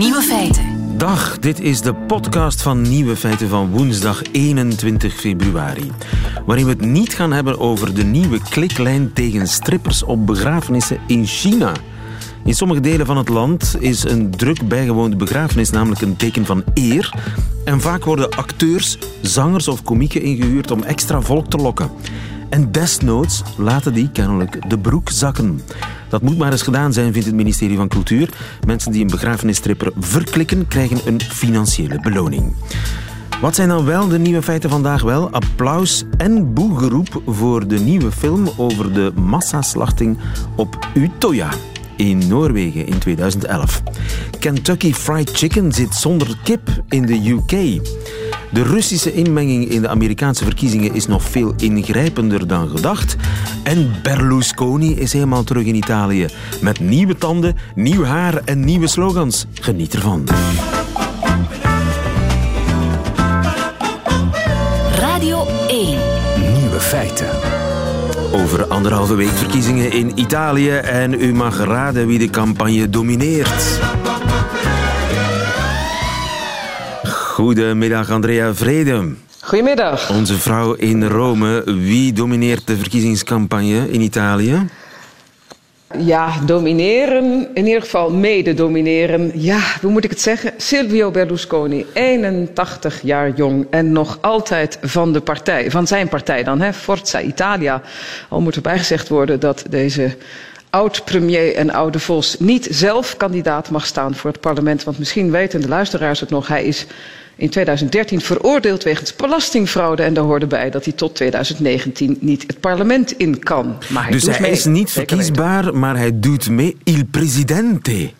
Nieuwe feiten. Dag, dit is de podcast van Nieuwe Feiten van woensdag 21 februari. Waarin we het niet gaan hebben over de nieuwe kliklijn tegen strippers op begrafenissen in China. In sommige delen van het land is een druk bijgewoonde begrafenis namelijk een teken van eer. En vaak worden acteurs, zangers of komieken ingehuurd om extra volk te lokken. En desnoods laten die kennelijk de broek zakken. Dat moet maar eens gedaan zijn, vindt het ministerie van Cultuur. Mensen die een begrafenisstripper verklikken, krijgen een financiële beloning. Wat zijn dan wel de nieuwe feiten vandaag wel? Applaus en boegeroep voor de nieuwe film over de massaslachting op Utoya in Noorwegen in 2011. Kentucky Fried Chicken zit zonder kip in de UK. De Russische inmenging in de Amerikaanse verkiezingen is nog veel ingrijpender dan gedacht. En Berlusconi is helemaal terug in Italië. Met nieuwe tanden, nieuw haar en nieuwe slogans. Geniet ervan. Radio 1. Nieuwe feiten. Over anderhalve week verkiezingen in Italië en u mag raden wie de campagne domineert. Goedemiddag, Andrea Vrede. Goedemiddag. Onze vrouw in Rome. Wie domineert de verkiezingscampagne in Italië? Ja, domineren, in ieder geval mede domineren. Ja, hoe moet ik het zeggen? Silvio Berlusconi, 81 jaar jong en nog altijd van de partij, van zijn partij dan, hè, Forza Italia. Al moet erbij gezegd worden dat deze oud-premier en oude Vos niet zelf kandidaat mag staan voor het parlement. Want misschien weten de luisteraars het nog, hij is in 2013 veroordeeld wegens belastingfraude. En daar hoorde bij dat hij tot 2019 niet het parlement in kan. Maar hij dus doet hij mee. is niet verkiesbaar, maar hij doet mee. Il presidente.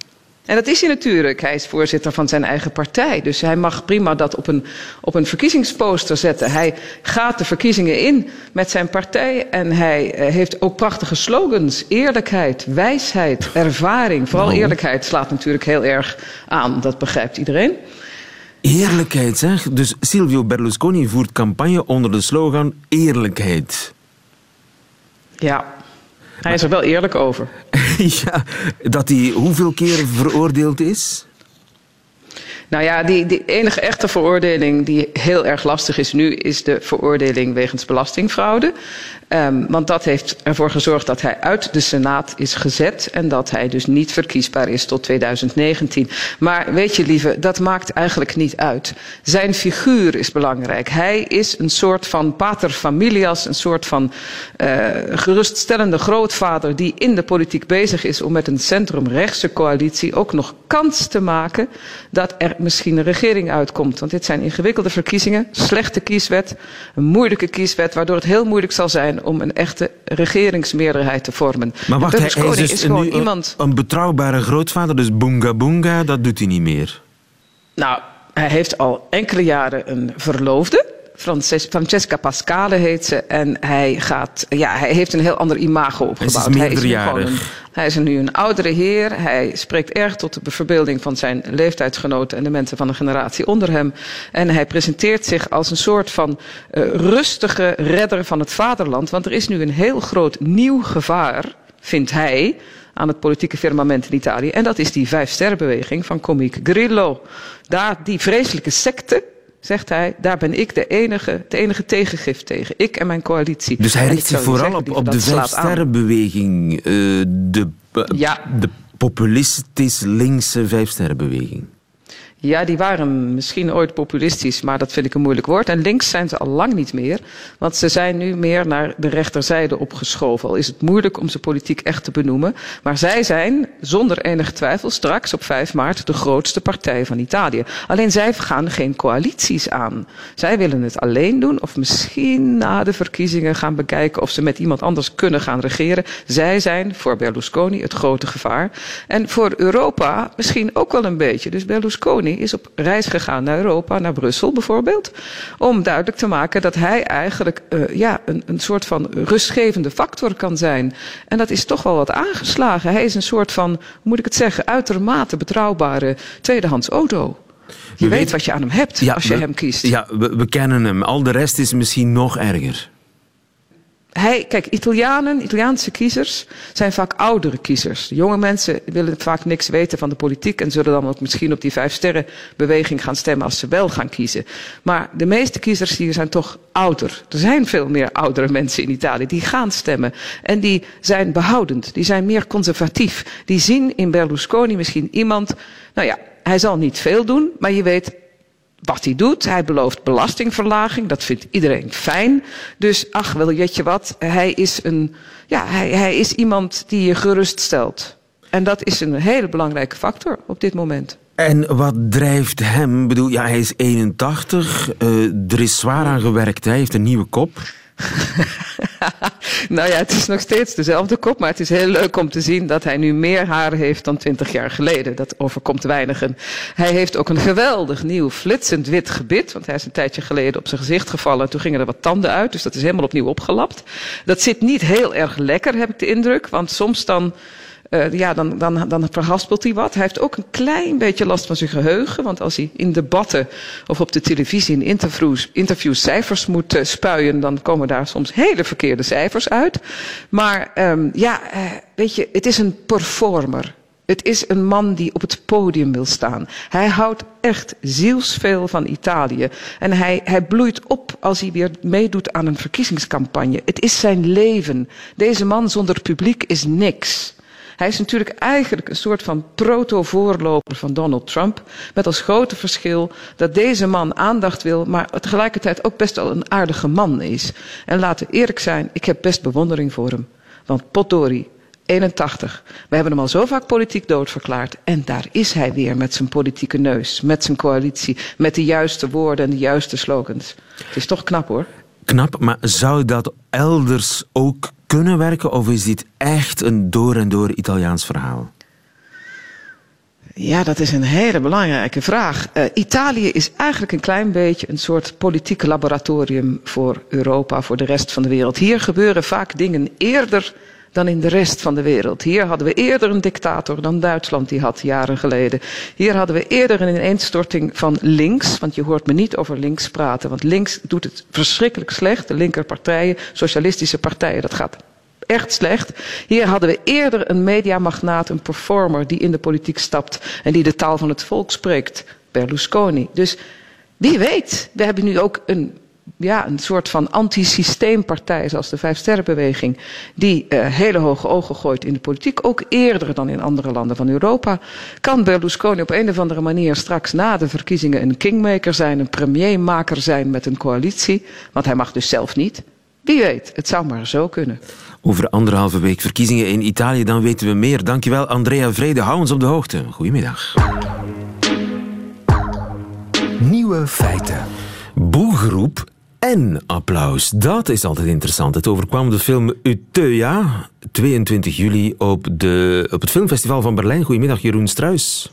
En dat is hij natuurlijk. Hij is voorzitter van zijn eigen partij. Dus hij mag prima dat op een, op een verkiezingsposter zetten. Hij gaat de verkiezingen in met zijn partij. En hij eh, heeft ook prachtige slogans. Eerlijkheid, wijsheid, ervaring. Vooral Nou. eerlijkheid slaat natuurlijk heel erg aan. Dat begrijpt iedereen. Eerlijkheid, zeg. Dus Silvio Berlusconi voert campagne onder de slogan eerlijkheid. Ja, hij is er wel eerlijk over. ja, dat hij hoeveel keer veroordeeld is? Nou ja, die, die enige echte veroordeling die heel erg lastig is nu, is de veroordeling wegens belastingfraude. Ehm, want dat heeft ervoor gezorgd dat hij uit de Senaat is gezet en dat hij dus niet verkiesbaar is tot 2019. Maar weet je, lieve, dat maakt eigenlijk niet uit. Zijn figuur is belangrijk. Hij is een soort van pater familias, een soort van eh, geruststellende grootvader die in de politiek bezig is om met een centrumrechtse coalitie ook nog kans te maken dat er misschien een regering uitkomt. Want dit zijn ingewikkelde verkiezingen, slechte kieswet, een moeilijke kieswet, waardoor het heel moeilijk zal zijn om een echte regeringsmeerderheid te vormen. Maar wacht, hij, is dus is gewoon iemand. een betrouwbare grootvader, dus boonga boonga, dat doet hij niet meer. Nou, hij heeft al enkele jaren een verloofde. Frances- Francesca Pascale heet ze. En hij, gaat, ja, hij heeft een heel ander imago opgebouwd. is hij, is nu een, hij is nu een oudere heer. Hij spreekt erg tot de verbeelding van zijn leeftijdsgenoten en de mensen van de generatie onder hem. En hij presenteert zich als een soort van eh, rustige redder van het vaderland. Want er is nu een heel groot nieuw gevaar, vindt hij, aan het politieke firmament in Italië. En dat is die vijfsterrenbeweging van komiek Grillo. Daar, die vreselijke secte, zegt hij, daar ben ik de enige, het enige tegengif tegen. Ik en mijn coalitie. Dus hij richt zich vooral op, op de vijfsterrenbeweging. eh, de, Ja. de populistisch linkse vijfsterrenbeweging. Ja, die waren misschien ooit populistisch, maar dat vind ik een moeilijk woord. En links zijn ze al lang niet meer, want ze zijn nu meer naar de rechterzijde opgeschoven. Al is het moeilijk om ze politiek echt te benoemen. Maar zij zijn, zonder enige twijfel, straks op 5 maart de grootste partij van Italië. Alleen zij gaan geen coalities aan. Zij willen het alleen doen, of misschien na de verkiezingen gaan bekijken of ze met iemand anders kunnen gaan regeren. Zij zijn voor Berlusconi het grote gevaar. En voor Europa misschien ook wel een beetje. Dus Berlusconi is op reis gegaan naar Europa, naar Brussel bijvoorbeeld. Om duidelijk te maken dat hij eigenlijk eh, ja, een, een soort van rustgevende factor kan zijn. En dat is toch wel wat aangeslagen. Hij is een soort van, hoe moet ik het zeggen, uitermate betrouwbare tweedehands auto. Je We weet wat je aan hem hebt als je we, hem kiest. Ja, we, we kennen hem. Al de rest is misschien nog erger. Hij, kijk, Italianen, Italiaanse kiezers zijn vaak oudere kiezers. jonge mensen willen vaak niks weten van de politiek en zullen dan ook misschien op die vijf sterren beweging gaan stemmen als ze wel gaan kiezen. Maar de meeste kiezers hier zijn toch ouder. Er zijn veel meer oudere mensen in Italië die gaan stemmen. En die zijn behoudend, die zijn meer conservatief. Die zien in Berlusconi misschien iemand, nou ja, hij zal niet veel doen, maar je weet, wat hij doet. Hij belooft belastingverlaging. Dat vindt iedereen fijn. Dus ach, wel je wat. Hij is, een, ja, hij, hij is iemand die je geruststelt. En dat is een hele belangrijke factor op dit moment. En wat drijft hem? Ik bedoel, ja, hij is 81. Uh, eh, er is zwaar aan gewerkt. Hij heeft een nieuwe kop. nou ja, het is nog steeds dezelfde kop, maar het is heel leuk om te zien dat hij nu meer haar heeft dan twintig jaar geleden. Dat overkomt weinigen. Hij heeft ook een geweldig nieuw flitsend wit gebit, want hij is een tijdje geleden op zijn gezicht gevallen en toen gingen er wat tanden uit, dus dat is helemaal opnieuw opgelapt. Dat zit niet heel erg lekker, heb ik de indruk, want soms dan uh, ja, dan, dan, dan verhaspelt hij wat. Hij heeft ook een klein beetje last van zijn geheugen. Want als hij in debatten of op de televisie in interviews, cijfers moet uh, spuien, dan komen daar soms hele verkeerde cijfers uit. Maar um, ja, uh, weet je, het is een performer. Het is een man die op het podium wil staan. Hij houdt echt zielsveel van Italië. En hij, hij bloeit op als hij weer meedoet aan een verkiezingscampagne. Het is zijn leven. Deze man zonder publiek is niks. Hij is natuurlijk eigenlijk een soort van proto-voorloper van Donald Trump. Met als grote verschil dat deze man aandacht wil, maar tegelijkertijd ook best wel een aardige man is. En laten we eerlijk zijn, ik heb best bewondering voor hem. Want potdorie, 81. We hebben hem al zo vaak politiek doodverklaard. En daar is hij weer met zijn politieke neus, met zijn coalitie, met de juiste woorden en de juiste slogans. Het is toch knap hoor. Knap, maar zou dat elders ook kunnen werken? Of is dit echt een door en door Italiaans verhaal? Ja, dat is een hele belangrijke vraag. Uh, Italië is eigenlijk een klein beetje een soort politiek laboratorium voor Europa, voor de rest van de wereld. Hier gebeuren vaak dingen eerder dan in de rest van de wereld. Hier hadden we eerder een dictator dan Duitsland die had jaren geleden. Hier hadden we eerder een ineenstorting van links, want je hoort me niet over links praten, want links doet het verschrikkelijk slecht. De linkerpartijen, socialistische partijen, dat gaat echt slecht. Hier hadden we eerder een mediamagnaat, een performer die in de politiek stapt en die de taal van het volk spreekt. Berlusconi. Dus wie weet, we hebben nu ook een ja, een soort van antisysteempartij zoals de Vijfsterrenbeweging, die uh, hele hoge ogen gooit in de politiek, ook eerder dan in andere landen van Europa, kan Berlusconi op een of andere manier straks na de verkiezingen een kingmaker zijn, een premiermaker zijn met een coalitie, want hij mag dus zelf niet. Wie weet, het zou maar zo kunnen. Over anderhalve week verkiezingen in Italië, dan weten we meer. Dankjewel Andrea Vrede, hou ons op de hoogte. Goedemiddag. Nieuwe feiten. Boegroep en applaus. Dat is altijd interessant. Het overkwam de film Utøya, 22 juli op, de, op het Filmfestival van Berlijn. Goedemiddag, Jeroen Struis.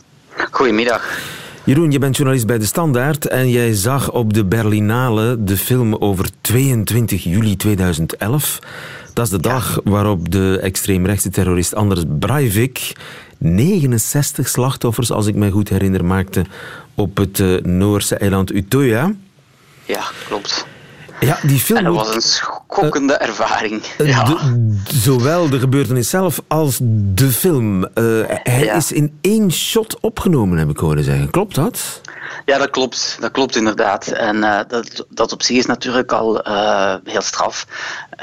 Goedemiddag. Jeroen, je bent journalist bij De Standaard en jij zag op de Berlinale de film over 22 juli 2011. Dat is de dag waarop de extreemrechtse terrorist Anders Breivik 69 slachtoffers, als ik me goed herinner, maakte op het eh, Noorse eiland Utøya. Ja, klopt. Ja, die film... En dat was een schokkende uh, ervaring. Ja. de, zowel de gebeurtenis zelf als de film. Uh, hij ja. is in één shot opgenomen, heb ik horen zeggen. Klopt dat? Ja, dat klopt. Dat klopt inderdaad. En uh, dat, dat op zich is natuurlijk al uh, heel straf.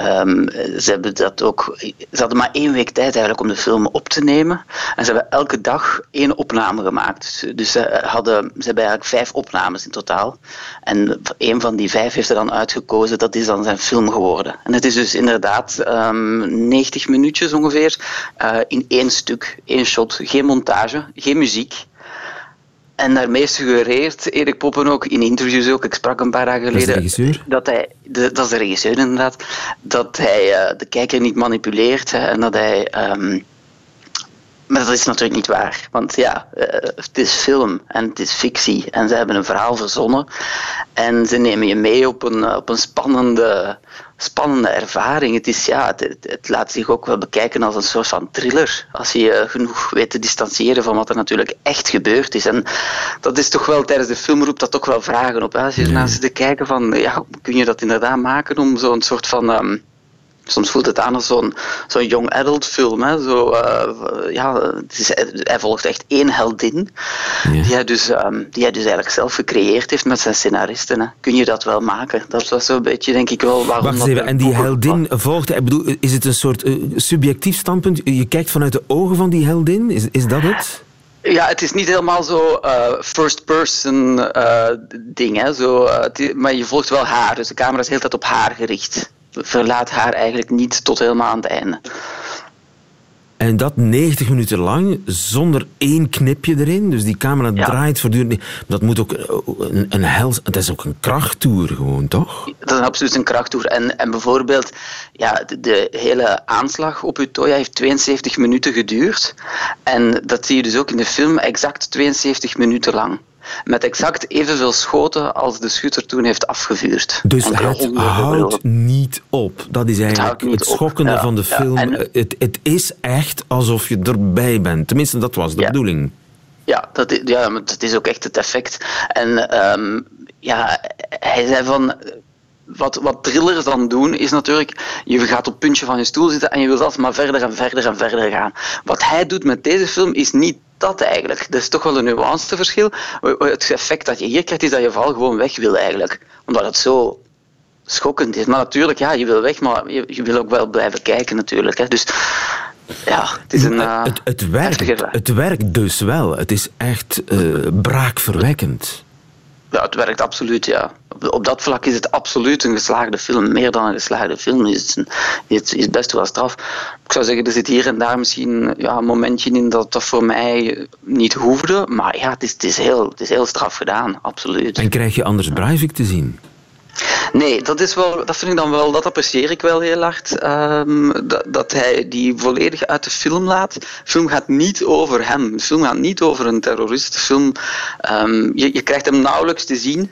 Um, ze, hebben dat ook, ze hadden maar één week tijd eigenlijk om de film op te nemen. En ze hebben elke dag één opname gemaakt. Dus ze, hadden, ze hebben eigenlijk vijf opnames in totaal. En één van die vijf heeft er dan uitgekozen. Dat is dan zijn film geworden. En het is dus inderdaad um, ehm, 90 minuutjes ongeveer in één stuk, één shot. Geen montage, geen muziek. En daarmee suggereert Erik Poppen ook in interviews ook, ik sprak een paar dagen geleden, dat, dat hij, de, dat is de regisseur inderdaad, dat hij uh, de kijker niet manipuleert hè, en dat hij um, maar dat is natuurlijk niet waar. Want ja, uh, het is film en het is fictie. En ze hebben een verhaal verzonnen. En ze nemen je mee op een, op een spannende, spannende ervaring. Het, is, ja, het, het, laat zich ook wel bekijken als een soort van thriller. Als je genoeg weet te distancieren van wat er natuurlijk echt gebeurd is. En dat is toch wel tijdens de film roept dat toch wel vragen op. Hè? Als je ernaast zit te kijken van, ja, kun je dat inderdaad maken om zo'n soort van... Um, Soms voelt het aan als zo'n zo'n young adult film. Hè. Zo, uh, ja, is, hij volgt echt één heldin, ja. die, hij dus, um, die hij dus eigenlijk zelf gecreëerd heeft met zijn scenaristen. Hè. Kun je dat wel maken? Dat was zo'n beetje, denk ik wel, waarom... Wacht even, en die heldin volgt... Ik bedoel, is het een soort uh, subjectief standpunt? Je kijkt vanuit de ogen van die heldin? Is, is dat het? Ja, het is niet helemaal zo uh, first-person uh, ding, hè. Zo, uh, maar je volgt wel haar, dus de camera is de hele tijd op haar gericht verlaat haar eigenlijk niet tot helemaal aan het einde. En dat 90 minuten lang, zonder één knipje erin. Dus die camera draait voortdurend. Dat moet ook een, een hels... Het is ook een krachttoer gewoon, toch? Dat is absoluut een krachttoer. En, en bijvoorbeeld, ja, de, de hele aanslag op Utoya heeft 72 minuten geduurd. En dat zie je dus ook in de film, exact 72 minuten lang met exact evenveel schoten als de schutter toen heeft afgevuurd. Dus het houdt niet op. Dat is eigenlijk het, het schokkende van de film. het, het is echt alsof je erbij bent. Tenminste, dat was de ja. bedoeling. Ja, dat is, ja, dat is ook echt het effect. En um, ja, hij zei van wat, wat thrillers dan doen, is natuurlijk, je gaat op het puntje van je stoel zitten en je wil zelfs maar verder en verder en verder gaan. Wat hij doet met deze film is niet dat eigenlijk. Dat is toch wel een nuanceverschil. Het effect dat je hier krijgt, is dat je vooral gewoon weg wil eigenlijk. Omdat het zo schokkend is. Maar natuurlijk, ja, je wil weg, maar je, je wil ook wel blijven kijken natuurlijk. Hè. Dus ja, het is een... Uh, het, het, werkt, het werkt dus wel. Het is echt uh, braakverwekkend. Ja, het werkt absoluut, ja. Op dat vlak is het absoluut een geslaagde film. Meer dan een geslaagde film is het, is best wel straf. Ik zou zeggen, er zit hier en daar misschien ja, een momentje in dat dat voor mij niet hoefde. Maar ja, het is, het is, heel, het is heel straf gedaan, absoluut. En krijg je Anders Breivik te zien? Nee, dat, is wel, dat vind ik dan wel, dat apprecieer ik wel heel hard. Um, dat, dat, hij die volledig uit de film laat. De film gaat niet over hem. De film gaat niet over een terrorist. Film, um, je, je krijgt hem nauwelijks te zien.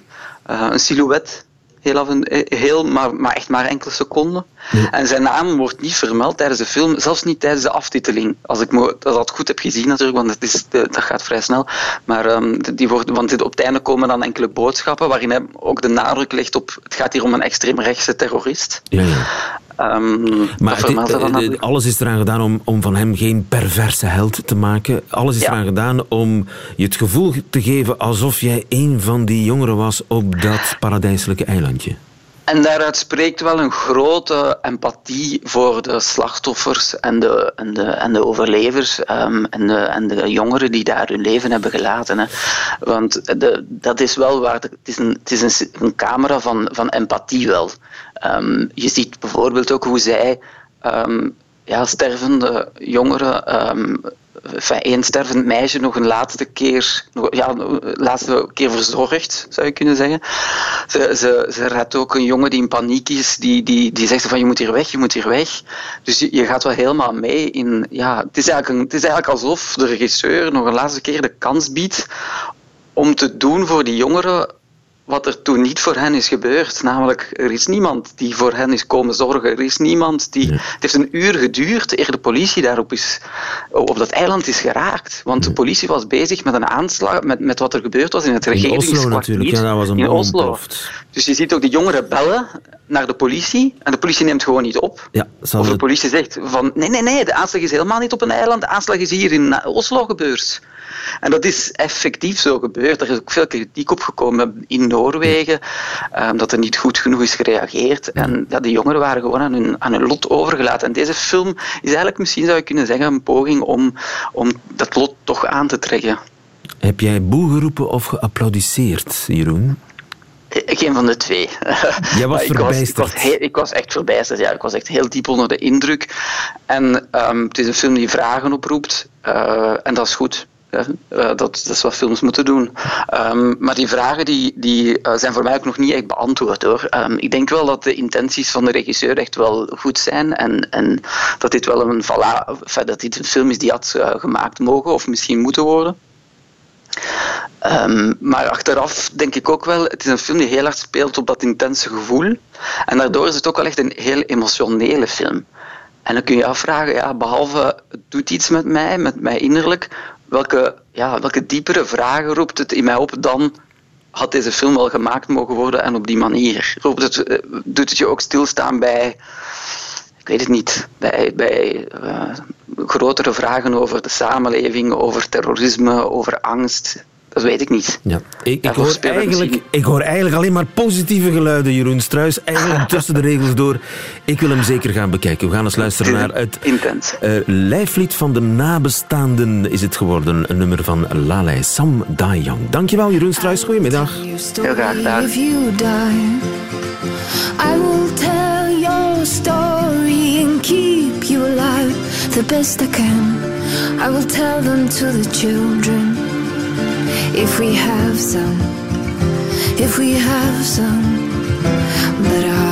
Uh, een silhouet heel, af en, eh, heel maar, maar echt maar enkele seconden. En zijn naam wordt niet vermeld tijdens de film, zelfs niet tijdens de aftiteling. Als ik dat goed heb gezien natuurlijk, want het is, dat gaat vrij snel. Maar um, die wordt, want op het einde komen dan enkele boodschappen waarin hij ook de nadruk legt op het gaat hier om een extreemrechtse terrorist. Ja, ja. Um, maar het, alles is eraan gedaan om, om van hem geen perverse held te maken. Alles is ja. eraan gedaan om je het gevoel te geven alsof jij een van die jongeren was op dat paradijselijke eilandje. En daaruit spreekt wel een grote empathie voor de slachtoffers en de, en de, en de overlevers um, en, de, en de jongeren die daar hun leven hebben gelaten. Hè. Want de, dat is wel waar. het is een, het is een, een camera van, van empathie wel. Um, je ziet bijvoorbeeld ook hoe zij um, ja, stervende jongeren één stervend meisje nog een laatste keer, ja, laatste keer verzorgd, zou je kunnen zeggen. Ze, ze, ze redt ook een jongen die in paniek is, die, die, die zegt van je moet hier weg, je moet hier weg. Dus je, gaat wel helemaal mee in... Ja, het, is eigenlijk een, het is eigenlijk alsof de regisseur nog een laatste keer de kans biedt om te doen voor die jongeren wat er toen niet voor hen is gebeurd. Namelijk, er is niemand die voor hen is komen zorgen. Er is niemand die... Het heeft een uur geduurd eer de politie daarop is, op dat eiland is geraakt. Want de politie was bezig met een aanslag, met, met wat er gebeurd was in het regeringskwartier. In Oslo natuurlijk, ja, dat was een in Oslo. Dus je ziet ook de jongeren bellen naar de politie en de politie neemt gewoon niet op. Ja, of de politie zegt van nee, nee, nee, de aanslag is helemaal niet op een eiland, de aanslag is hier in Oslo gebeurd. En dat is effectief zo gebeurd. Er is ook veel kritiek op gekomen in Noorwegen, um, dat er niet goed genoeg is gereageerd. En ja, de jongeren waren gewoon aan hun, aan hun lot overgelaten. En deze film is eigenlijk misschien, zou je kunnen zeggen, een poging om, om dat lot toch aan te trekken. Heb jij boe geroepen of geapplaudisseerd, Jeroen? Geen van de twee. Jij was verbijsterd. Ik was, ik, was ik was, echt verbijsterd, ja. Ik was echt heel diep onder de indruk. En um, het is een film die vragen oproept. Uh, en dat is goed. Uh, dat, dat, is wat films moeten doen. Um, maar die vragen die, die, uh, zijn voor mij ook nog niet echt beantwoord. Hoor. Um, ik denk wel dat de intenties van de regisseur echt wel goed zijn. En, en dat dit wel een, dat dit een film is die had uh, gemaakt mogen of misschien moeten worden. Um, maar achteraf denk ik ook wel, het is een film die heel hard speelt op dat intense gevoel. En daardoor is het ook wel echt een heel emotionele film. En dan kun je afvragen, ja, behalve het doet iets met mij, met mij innerlijk, welke, ja, welke diepere vragen roept het in mij op dan had deze film wel gemaakt mogen worden en op die manier? Roept het, eh, doet het je ook stilstaan bij ik weet het niet, bij, bij grotere vragen over de samenleving, over terrorisme, over angst, dat weet ik niet. Ja. Ik, ik, hoor eigenlijk, ik hoor eigenlijk alleen maar positieve geluiden, Jeroen Struis. Eigenlijk tussen de regels door. Ik wil hem zeker gaan bekijken. We gaan eens luisteren naar het Intens. Uh, lijflied van de nabestaanden is het geworden. Een nummer van Lalai Sam Dayang. Dankjewel, Jeroen Struis. Goedemiddag. Heel graag gedaan. I will tell your story keep you alive the best I can. I will tell them to the children. if we have some, if we have some. But I've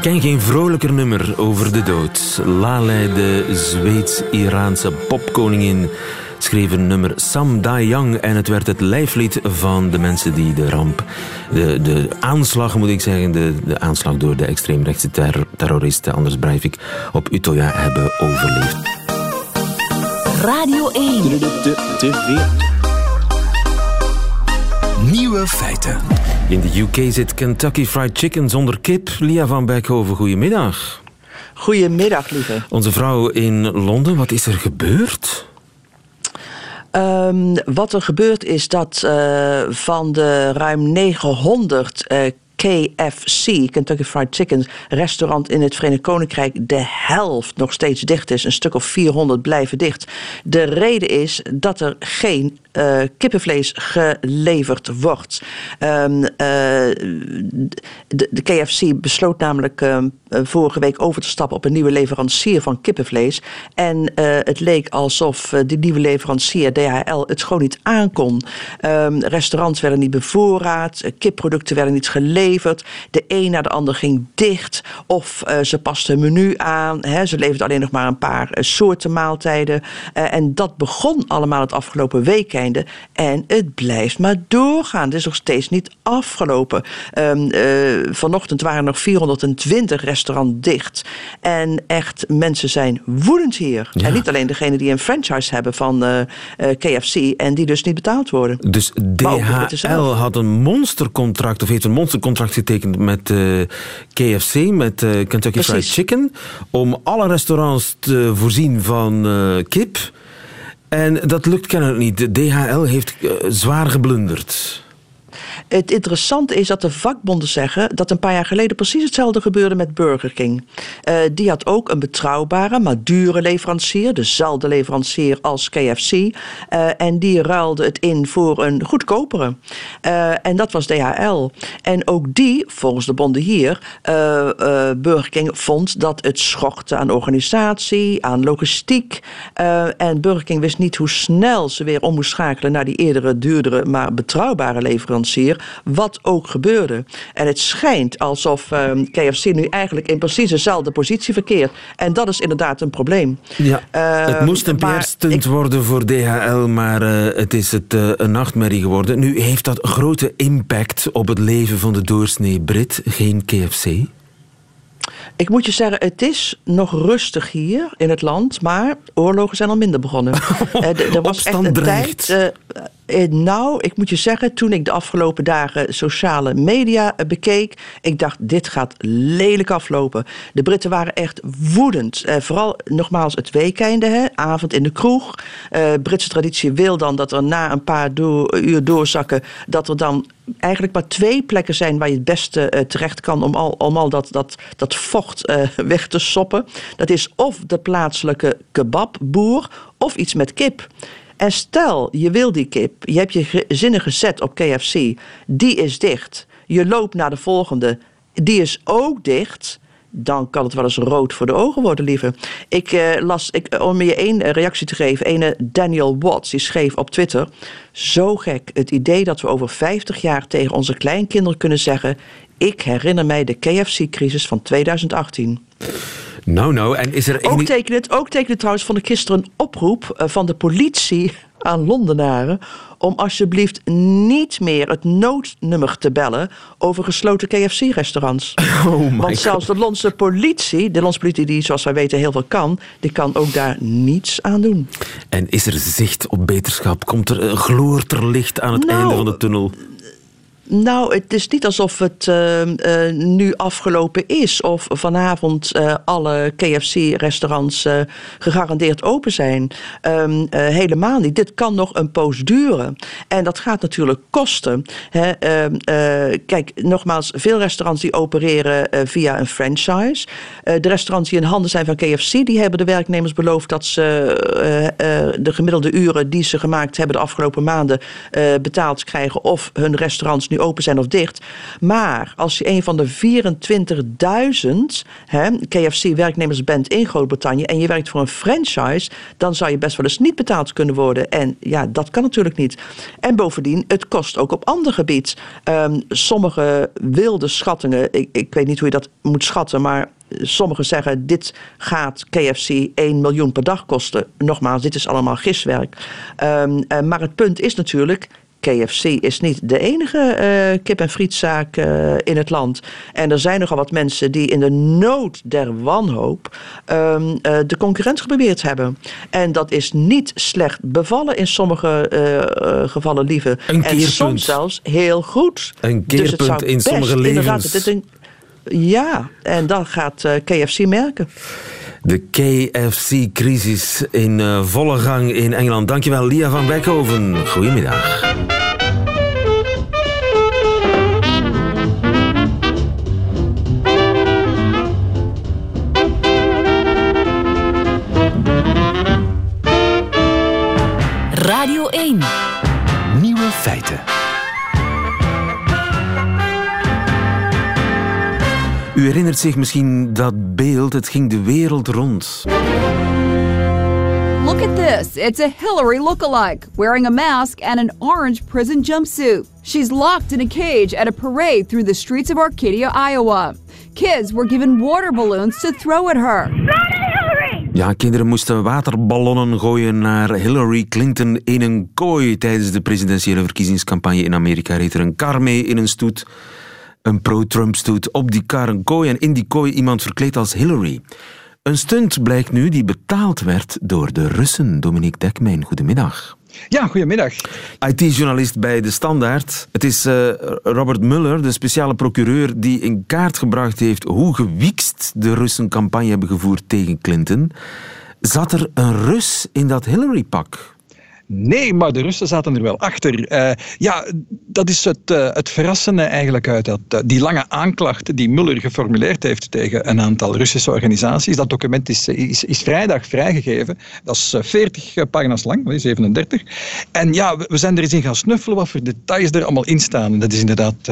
ken geen vrolijker nummer over de dood. Lalei, de Zweeds-Iraanse popkoningin, schreef een nummer Sam Young en het werd het lijflied van de mensen die de ramp, de, de aanslag moet ik zeggen, de, de aanslag door de extreemrechtse ter, terroristen Anders Breivik op Utøya hebben overleefd. Radio 1. De, de, Nieuwe feiten. In de UK zit Kentucky Fried Chicken zonder kip. Lia van Beckhoven, goedemiddag. Goedemiddag, lieve. Onze vrouw in Londen, wat is er gebeurd? Um, wat er gebeurt is dat uh, van de ruim 900 uh, KFC, Kentucky Fried Chicken, restaurant in het Verenigd Koninkrijk, de helft nog steeds dicht is. Een stuk of 400 blijven dicht. De reden is dat er geen uh, kippenvlees geleverd wordt. Um, uh, de, KFC besloot namelijk uh, vorige week over te stappen op een nieuwe leverancier van kippenvlees. En het leek alsof die nieuwe leverancier, DHL, het gewoon niet aankon. Um, restaurants werden niet bevoorraad, kipproducten werden niet geleverd geleverd. De een na de ander ging dicht. Of uh, ze pasten hun menu aan. Hè. Ze leverden alleen nog maar een paar uh, soorten maaltijden. Uh, en dat begon allemaal het afgelopen weekende. En het blijft maar doorgaan. Het is nog steeds niet afgelopen. Um, vanochtend waren nog 420 restaurants dicht. En echt, mensen zijn woedend hier. Ja. En niet alleen degene die een franchise hebben van KFC en die dus niet betaald worden. Dus DHL had een monstercontract, of heeft een monstercontract getekend met uh, KFC, met uh, Kentucky Fried Chicken, om alle restaurants te voorzien van uh, kip. En dat lukt kennelijk niet. De DHL heeft zwaar geblunderd. Het interessante is dat de vakbonden zeggen dat een paar jaar geleden precies hetzelfde gebeurde met Burger King. Uh, die had ook een betrouwbare, maar dure leverancier, dezelfde leverancier als KFC. Eh, en die ruilde het in voor een goedkopere. Uh, en dat was DHL. En ook die, volgens de bonden hier, Burger King vond dat het schokte aan organisatie, aan logistiek. en Burger King wist niet hoe snel ze weer om moest schakelen naar die eerdere, duurdere, maar betrouwbare leverancier wat ook gebeurde. En het schijnt alsof um, KFC nu eigenlijk in precies dezelfde positie verkeert. En dat is inderdaad een probleem. Ja, uh, het moest een PR-stunt worden voor DHL, maar uh, het is het, uh, een nachtmerrie geworden. Nu heeft dat grote impact op het leven van de doorsnee Brit, geen KFC? Ik moet je zeggen, het is nog rustig hier in het land, maar oorlogen zijn al minder begonnen. er was echt een tijd. Uh, nou, ik moet je zeggen, toen ik de afgelopen dagen sociale media bekeek, ik dacht, dit gaat lelijk aflopen. De Britten waren echt woedend. Uh, vooral nogmaals het weekende, hè, avond in de kroeg. Britse traditie wil dan dat er na een paar uur doorzakken, dat er dan eigenlijk maar twee plekken zijn waar je het beste terecht kan om al, dat, dat, dat vocht weg te soppen. Dat is of de plaatselijke kebabboer of iets met kip. En stel, je wil die kip, je hebt je zinnen gezet op KFC, die is dicht. Je loopt naar de volgende, die is ook dicht dan kan het wel eens rood voor de ogen worden, lieve. Ik uh, las, ik, om je één reactie te geven, ene Daniel Watts, die schreef op Twitter... Zo gek, het idee dat we over 50 jaar tegen onze kleinkinderen kunnen zeggen... ik herinner mij de KFC-crisis van 2018. Nou, nou, en is er... Ook tekent het, ook trouwens, vond ik gisteren een oproep eh, van de politie aan Londenaren om alsjeblieft niet meer het noodnummer te bellen over gesloten KFC-restaurants. Oh Want zelfs de Londense politie, de Londense politie die zoals wij weten heel veel kan, die kan ook daar niets aan doen. En is er zicht op beterschap? Komt er, een gloort er licht aan het nou, einde van de tunnel? Nou, het is niet alsof het uh, uh, nu afgelopen is of vanavond uh, alle KFC-restaurants gegarandeerd open zijn. Um, helemaal niet. Dit kan nog een poos duren. En dat gaat natuurlijk kosten. Hè? Ehm, kijk, nogmaals, veel restaurants die opereren via een franchise. de restaurants die in handen zijn van KFC, die hebben de werknemers beloofd dat ze de gemiddelde uren die ze gemaakt hebben de afgelopen maanden betaald krijgen of hun restaurants nu open zijn of dicht. Maar als je een van de 24.000 KFC-werknemers bent in Groot-Brittannië en je werkt voor een franchise, dan zou je best wel eens niet betaald kunnen worden. En ja, dat kan natuurlijk niet. En bovendien, het kost ook op ander gebied. Um, sommige wilde schattingen, ik, ik weet niet hoe je dat moet schatten, maar sommigen zeggen dit gaat KFC 1 miljoen per dag kosten. Nogmaals, dit is allemaal giswerk. Um, uh, maar het punt is natuurlijk, KFC is niet de enige uh, kip- en frietzaak uh, in het land. En er zijn nogal wat mensen die in de nood der wanhoop um, uh, de concurrent geprobeerd hebben. En dat is niet slecht bevallen in sommige gevallen, lieve. Een en soms zelfs heel goed. Een keerpunt dus het in sommige levens. Ja, en dan gaat KFC merken. De KFC-crisis in uh, volle gang in Engeland. Dankjewel, Lia van Beckhoven. Goedemiddag. Herinnert zich misschien dat beeld, het ging de wereld rond. Look at this. It's a Hillary lookalike, wearing a mask and an orange prison jumpsuit. She's locked in a cage at a parade through the streets of Arcadia, Iowa. Kids were given water balloons to throw at her. Ja, kinderen moesten waterballonnen gooien naar Hillary Clinton in een kooi. Tijdens de presidentiële verkiezingscampagne in Amerika reed er een kar mee in een stoet. Een pro-Trump stoet. Op die kar een kooi en in die kooi iemand verkleed als Hillary. Een stunt blijkt nu die betaald werd door de Russen. Dominique Dekmijn, goedemiddag. Ja, goedemiddag. IT-journalist bij De Standaard. Het is uh, Robert Mueller, de speciale procureur, die in kaart gebracht heeft hoe gewiekst de Russen campagne hebben gevoerd tegen Clinton. Zat er een Rus in dat Hillary-pak? Nee, maar de Russen zaten er wel achter. Uh, ja, dat is het, uh, het verrassende eigenlijk uit dat, uh, die lange aanklacht die Muller geformuleerd heeft tegen een aantal Russische organisaties. Dat document is, is, is vrijdag vrijgegeven. Dat is 40 pagina's lang, 37. En ja, we, we zijn er eens in gaan snuffelen wat voor details er allemaal in staan. Dat is inderdaad...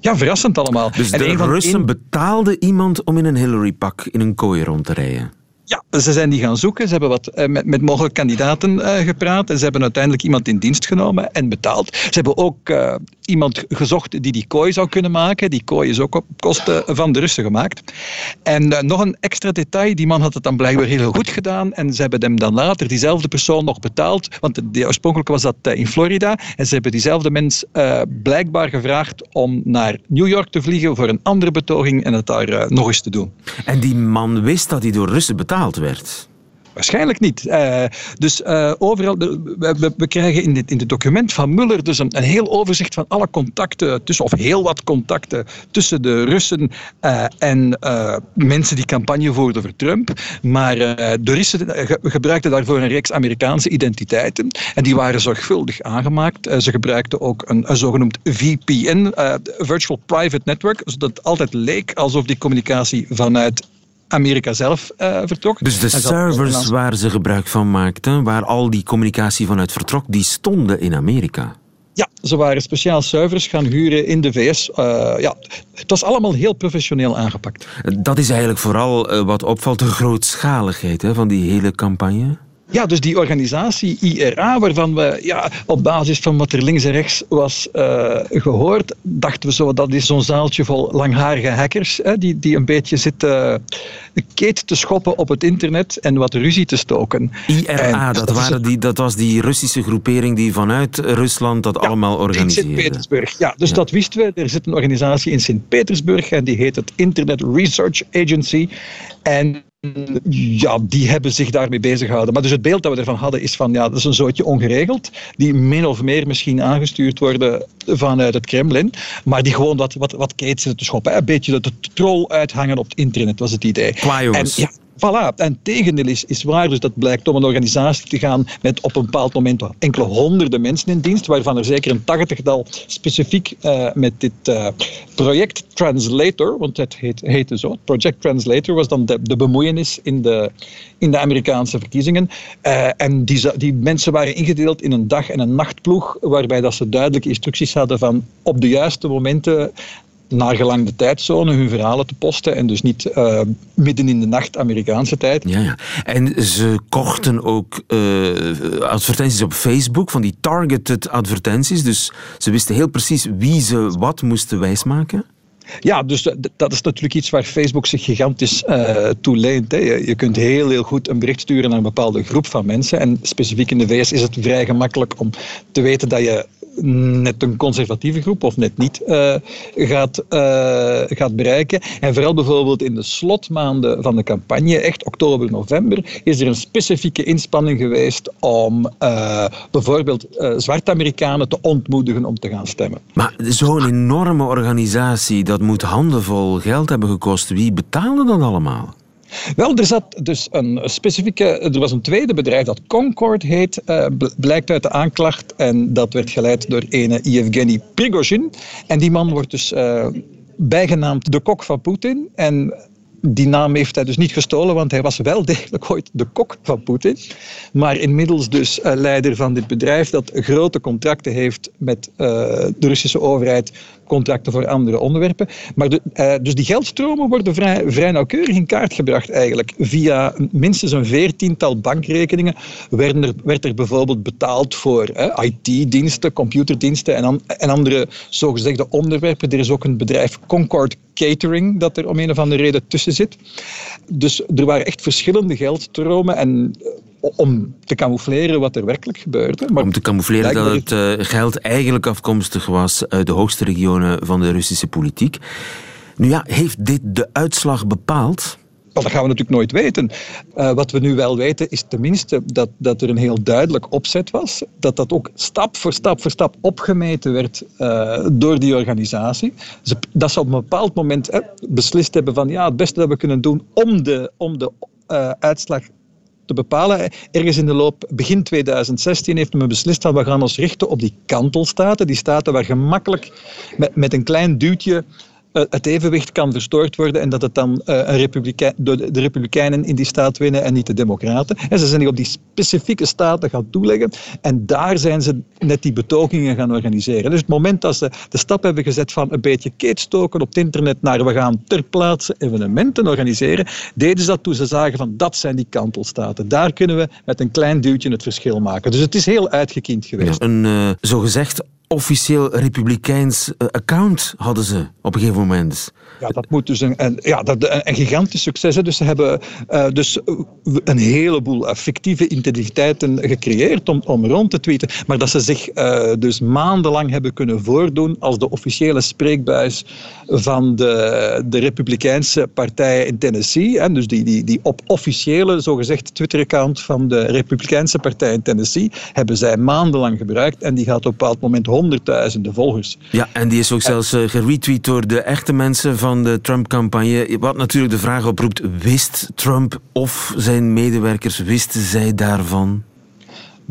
Ja, verrassend allemaal. Dus en de Russen een... betaalden iemand om in een Hillary-pak in een kooi rond te rijden? Ja, ze zijn die gaan zoeken. Ze hebben wat uh, met, met mogelijke kandidaten uh, gepraat. En ze hebben uiteindelijk iemand in dienst genomen en betaald. Ze hebben ook uh, iemand gezocht die die kooi zou kunnen maken. Die kooi is ook op kosten van de Russen gemaakt. En nog een extra detail. Die man had het dan blijkbaar heel goed gedaan. En ze hebben hem dan later, diezelfde persoon, nog betaald. Want de, oorspronkelijk was dat in Florida. En ze hebben diezelfde mens blijkbaar gevraagd om naar New York te vliegen voor een andere betoging en het daar nog eens te doen. En die man wist dat hij door Russen betaald werd? Waarschijnlijk niet. Uh, dus uh, overal, we, we, krijgen in dit in het document van Muller dus een, een, heel overzicht van alle contacten tussen, of heel wat contacten tussen de Russen uh, en mensen die campagne voerden voor Trump. Maar de Russen gebruikten daarvoor een reeks Amerikaanse identiteiten en die waren zorgvuldig aangemaakt. ze gebruikten ook een, een zogenoemd VPN, Virtual Private Network, zodat het altijd leek alsof die communicatie vanuit Amerika zelf uh, vertrok. Dus de servers waar ze gebruik van maakten, waar al die communicatie vanuit vertrok, die stonden in Amerika? Ja, ze waren speciaal servers gaan huren in de VS. Uh, eh, ja, het was allemaal heel professioneel aangepakt. Dat is eigenlijk vooral uh, wat opvalt, de grootschaligheid hè, van die hele campagne. Ja, dus die organisatie IRA, waarvan we ja, op basis van wat er links en rechts was uh, gehoord, dachten we zo, dat is zo'n zaaltje vol langharige hackers, hè, die, die een beetje zitten uh, keet te schoppen op het internet en wat ruzie te stoken. IRA, en, dat, dat, waren die, dat was die Russische groepering die vanuit Rusland dat ja, allemaal organiseerde. In Sint-Petersburg, ja. Dus ja. dat wisten we. Er zit een organisatie in Sint-Petersburg en die heet het Internet Research Agency. En ja, die hebben zich daarmee bezig gehouden. Maar dus het beeld dat we ervan hadden is van, ja, dat is een zootje ongeregeld, die min of meer misschien aangestuurd worden vanuit het Kremlin, maar die gewoon wat, wat, wat te schoppen. Een beetje de troll uithangen op het internet, was het idee. Qua jongens. En, ja, Voilà, en tegendeel is, waar. Dus dat blijkt om een organisatie te gaan met op een bepaald moment enkele honderden mensen in dienst, waarvan er zeker een tachtigtal specifiek uh, met dit uh, project Translator, want het heet, heette zo, Project Translator was dan de, bemoeienis in de, in de Amerikaanse verkiezingen. Uh, en die, die mensen waren ingedeeld in een dag- en een nachtploeg, waarbij dat ze duidelijke instructies hadden van op de juiste momenten naar gelang de tijdzone hun verhalen te posten en dus niet uh, midden in de nacht Amerikaanse tijd. Ja, ja. En ze kochten ook uh, advertenties op Facebook, van die targeted advertenties. Dus ze wisten heel precies wie ze wat moesten wijsmaken. Ja, dus dat is natuurlijk iets waar Facebook zich gigantisch uh, toe leent. Hè. Je kunt heel, heel goed een bericht sturen naar een bepaalde groep van mensen. En specifiek in de VS is het vrij gemakkelijk om te weten dat je net een conservatieve groep of net niet uh, gaat, uh, gaat bereiken. En vooral bijvoorbeeld in de slotmaanden van de campagne, echt oktober, november, is er een specifieke inspanning geweest om uh, bijvoorbeeld zwarte Amerikanen te ontmoedigen om te gaan stemmen. Maar zo'n enorme organisatie, dat moet handenvol geld hebben gekost. Wie betaalde dat allemaal? Wel, er zat dus een specifieke. Er was een tweede bedrijf dat Concord heet, uh, blijkt uit de aanklacht. En dat werd geleid door ene Yevgeny Prigozhin. En die man wordt dus uh, bijgenaamd de kok van Poetin. En die naam heeft hij dus niet gestolen, want hij was wel degelijk ooit de kok van Poetin. Maar inmiddels dus uh, leider van dit bedrijf dat grote contracten heeft met de Russische overheid, contracten voor andere onderwerpen. Maar de, uh, dus die geldstromen worden vrij, vrij nauwkeurig in kaart gebracht eigenlijk. Via minstens een veertiental bankrekeningen werden er, werd er bijvoorbeeld betaald voor IT-diensten, computerdiensten en, en andere zogezegde onderwerpen. Er is ook een bedrijf Concord Catering dat er om een of andere reden tussen zit. Dus er waren echt verschillende geldstromen en eh, om te camoufleren wat er werkelijk gebeurde. Maar om te camoufleren dat het uh, geld eigenlijk afkomstig was uit de hoogste regionen van de Russische politiek. Nu ja, heeft dit de uitslag bepaald? Dat gaan we natuurlijk nooit weten. Uh, wat we nu wel weten is tenminste dat, dat er een heel duidelijk opzet was. Dat dat ook stap voor stap voor stap opgemeten werd uh, door die organisatie. Ze, dat ze op een bepaald moment hè, beslist hebben van ja, het beste dat we kunnen doen om de, om de uh, uitslag te bepalen. Ergens in de loop, begin 2016, heeft men beslist dat we gaan ons richten op die kantelstaten. Die staten waar gemakkelijk met, met een klein duwtje het evenwicht kan verstoord worden en dat het dan uh, een de, Republikeinen in die staat winnen en niet de Democraten. En ze zijn zich op die specifieke staten gaan toeleggen en daar zijn ze net die betogingen gaan organiseren. Dus het moment dat ze de stap hebben gezet van een beetje keetstoken op het internet naar we gaan ter plaatse evenementen organiseren, deden ze dat toen ze zagen van dat zijn die kantelstaten. Daar kunnen we met een klein duwtje het verschil maken. Dus het is heel uitgekiend geweest. Ja, een uh, zogezegd officieel republikeins eh, account hadden ze op een gegeven moment. Ja, dat moet dus een, een ja, dat, een, gigantisch succes. Hè. Dus ze hebben uh, dus een heleboel uh, fictieve identiteiten gecreëerd om, om rond te tweeten. Maar dat ze zich uh, dus maandenlang hebben kunnen voordoen als de officiële spreekbuis van de, de Republikeinse partij in Tennessee. Hè. Dus die, die, die op officiële, zogezegd, Twitter-account van de Republikeinse partij in Tennessee hebben zij maandenlang gebruikt. En die gaat op een bepaald moment honderdduizenden volgers. Ja, en die is ook zelfs geretweet door de echte mensen van de Trump-campagne. Wat natuurlijk de vraag oproept, wist Trump of zijn medewerkers, wisten zij daarvan?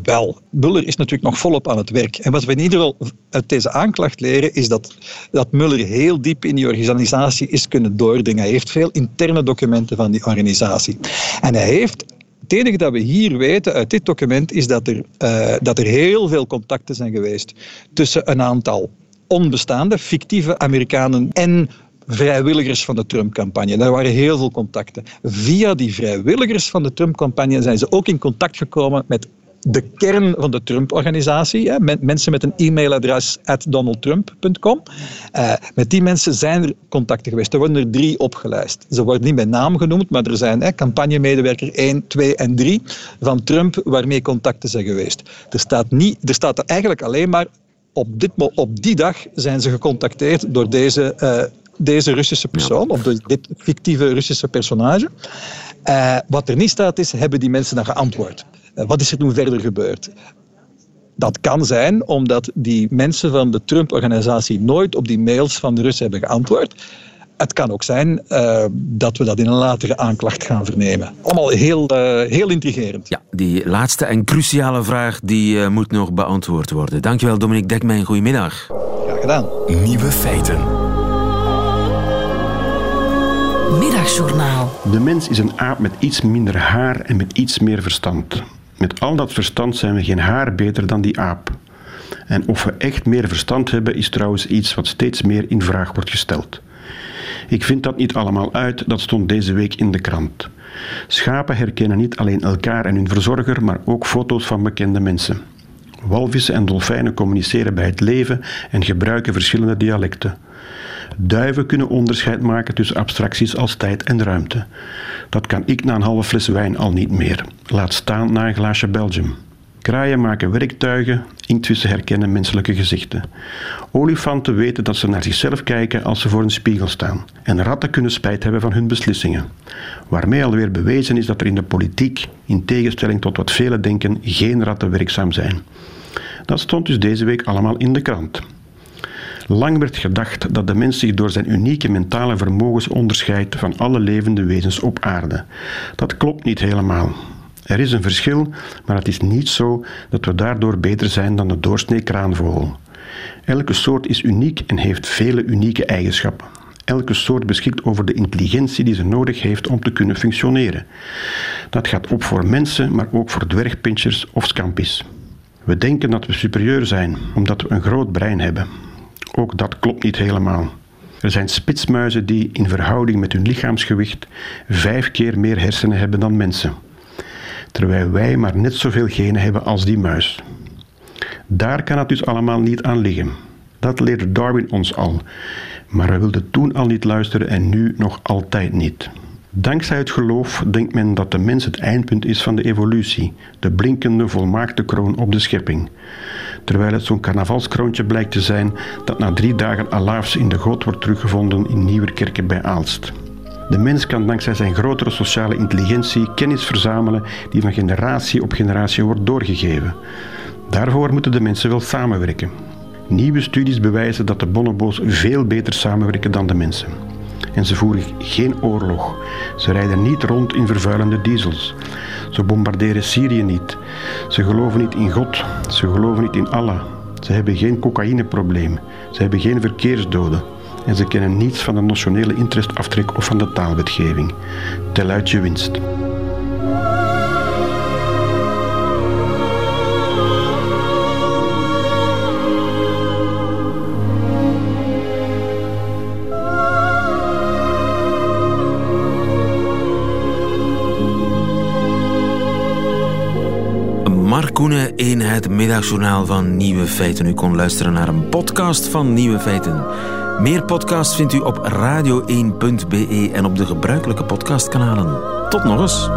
Wel, Muller is natuurlijk nog volop aan het werk. En wat we in ieder geval uit deze aanklacht leren, is dat, dat Muller heel diep in die organisatie is kunnen doordringen. Hij heeft veel interne documenten van die organisatie. En hij heeft het enige dat we hier weten uit dit document is dat er, uh, dat er heel veel contacten zijn geweest tussen een aantal onbestaande, fictieve Amerikanen en vrijwilligers van de Trump-campagne. Daar waren heel veel contacten. Via die vrijwilligers van de Trump-campagne zijn ze ook in contact gekomen met de kern van de Trump-organisatie. Mensen met een e-mailadres at donaldtrump.com. Uh, met die mensen zijn er contacten geweest. Er worden er drie opgelijst. Ze worden niet bij naam genoemd, maar er zijn hè, campagnemedewerker 1, 2 en 3 van Trump waarmee contacten zijn geweest. Er staat, niet, er staat er eigenlijk alleen maar op, dit, op die dag zijn ze gecontacteerd door deze uh, deze Russische persoon, of dit fictieve Russische personage. Uh, wat er niet staat is, hebben die mensen dan geantwoord? Uh, wat is er toen verder gebeurd? Dat kan zijn omdat die mensen van de Trump-organisatie nooit op die mails van de Russen hebben geantwoord. Het kan ook zijn uh, dat we dat in een latere aanklacht gaan vernemen. Allemaal heel, heel intrigerend. Ja, die laatste en cruciale vraag die moet nog beantwoord worden. Dankjewel Dominique Dekmijn, goedemiddag. Graag gedaan. Nieuwe feiten. De mens is een aap met iets minder haar en met iets meer verstand. Met al dat verstand zijn we geen haar beter dan die aap. En of we echt meer verstand hebben, is trouwens iets wat steeds meer in vraag wordt gesteld. Ik vind dat niet allemaal uit, dat stond deze week in de krant. Schapen herkennen niet alleen elkaar en hun verzorger, maar ook foto's van bekende mensen. Walvissen en dolfijnen communiceren bij het leven en gebruiken verschillende dialecten. Duiven kunnen onderscheid maken tussen abstracties als tijd en ruimte. Dat kan ik na een halve fles wijn al niet meer. Laat staan na een glaasje Belgium. Kraaien maken werktuigen, inktvissen herkennen menselijke gezichten. Olifanten weten dat ze naar zichzelf kijken als ze voor een spiegel staan. En ratten kunnen spijt hebben van hun beslissingen. Waarmee alweer bewezen is dat er in de politiek, in tegenstelling tot wat velen denken, geen ratten werkzaam zijn. Dat stond dus deze week allemaal in de krant. Lang werd gedacht dat de mens zich door zijn unieke mentale vermogens onderscheidt van alle levende wezens op aarde. Dat klopt niet helemaal. Er is een verschil, maar het is niet zo dat we daardoor beter zijn dan de doorsnee kraanvogel. Elke soort is uniek en heeft vele unieke eigenschappen. Elke soort beschikt over de intelligentie die ze nodig heeft om te kunnen functioneren. Dat gaat op voor mensen, maar ook voor dwergpinchers of scampis. We denken dat we superieur zijn omdat we een groot brein hebben. Ook dat klopt niet helemaal. Er zijn spitsmuizen die in verhouding met hun lichaamsgewicht vijf keer meer hersenen hebben dan mensen, terwijl wij maar net zoveel genen hebben als die muis. Daar kan het dus allemaal niet aan liggen. Dat leerde Darwin ons al, maar we wilden toen al niet luisteren en nu nog altijd niet. Dankzij het geloof denkt men dat de mens het eindpunt is van de evolutie, de blinkende volmaakte kroon op de schepping. Terwijl het zo'n carnavalskroontje blijkt te zijn dat na drie dagen alaafs in de goot wordt teruggevonden in Nieuwerkerken bij Aalst. De mens kan dankzij zijn grotere sociale intelligentie kennis verzamelen die van generatie op generatie wordt doorgegeven. Daarvoor moeten de mensen wel samenwerken. Nieuwe studies bewijzen dat de bonobo's veel beter samenwerken dan de mensen. En ze voeren geen oorlog. Ze rijden niet rond in vervuilende diesels. Ze bombarderen Syrië niet. Ze geloven niet in God. Ze geloven niet in Allah. Ze hebben geen cocaïneprobleem. Ze hebben geen verkeersdoden. En ze kennen niets van de nationale interestaftrek of van de taalwetgeving. Tel uit je winst. Koenen in het middagjournaal van Nieuwe Feiten. U kon luisteren naar een podcast van Nieuwe Feiten. Meer podcasts vindt u op radio1.be en op de gebruikelijke podcastkanalen. Tot nog eens.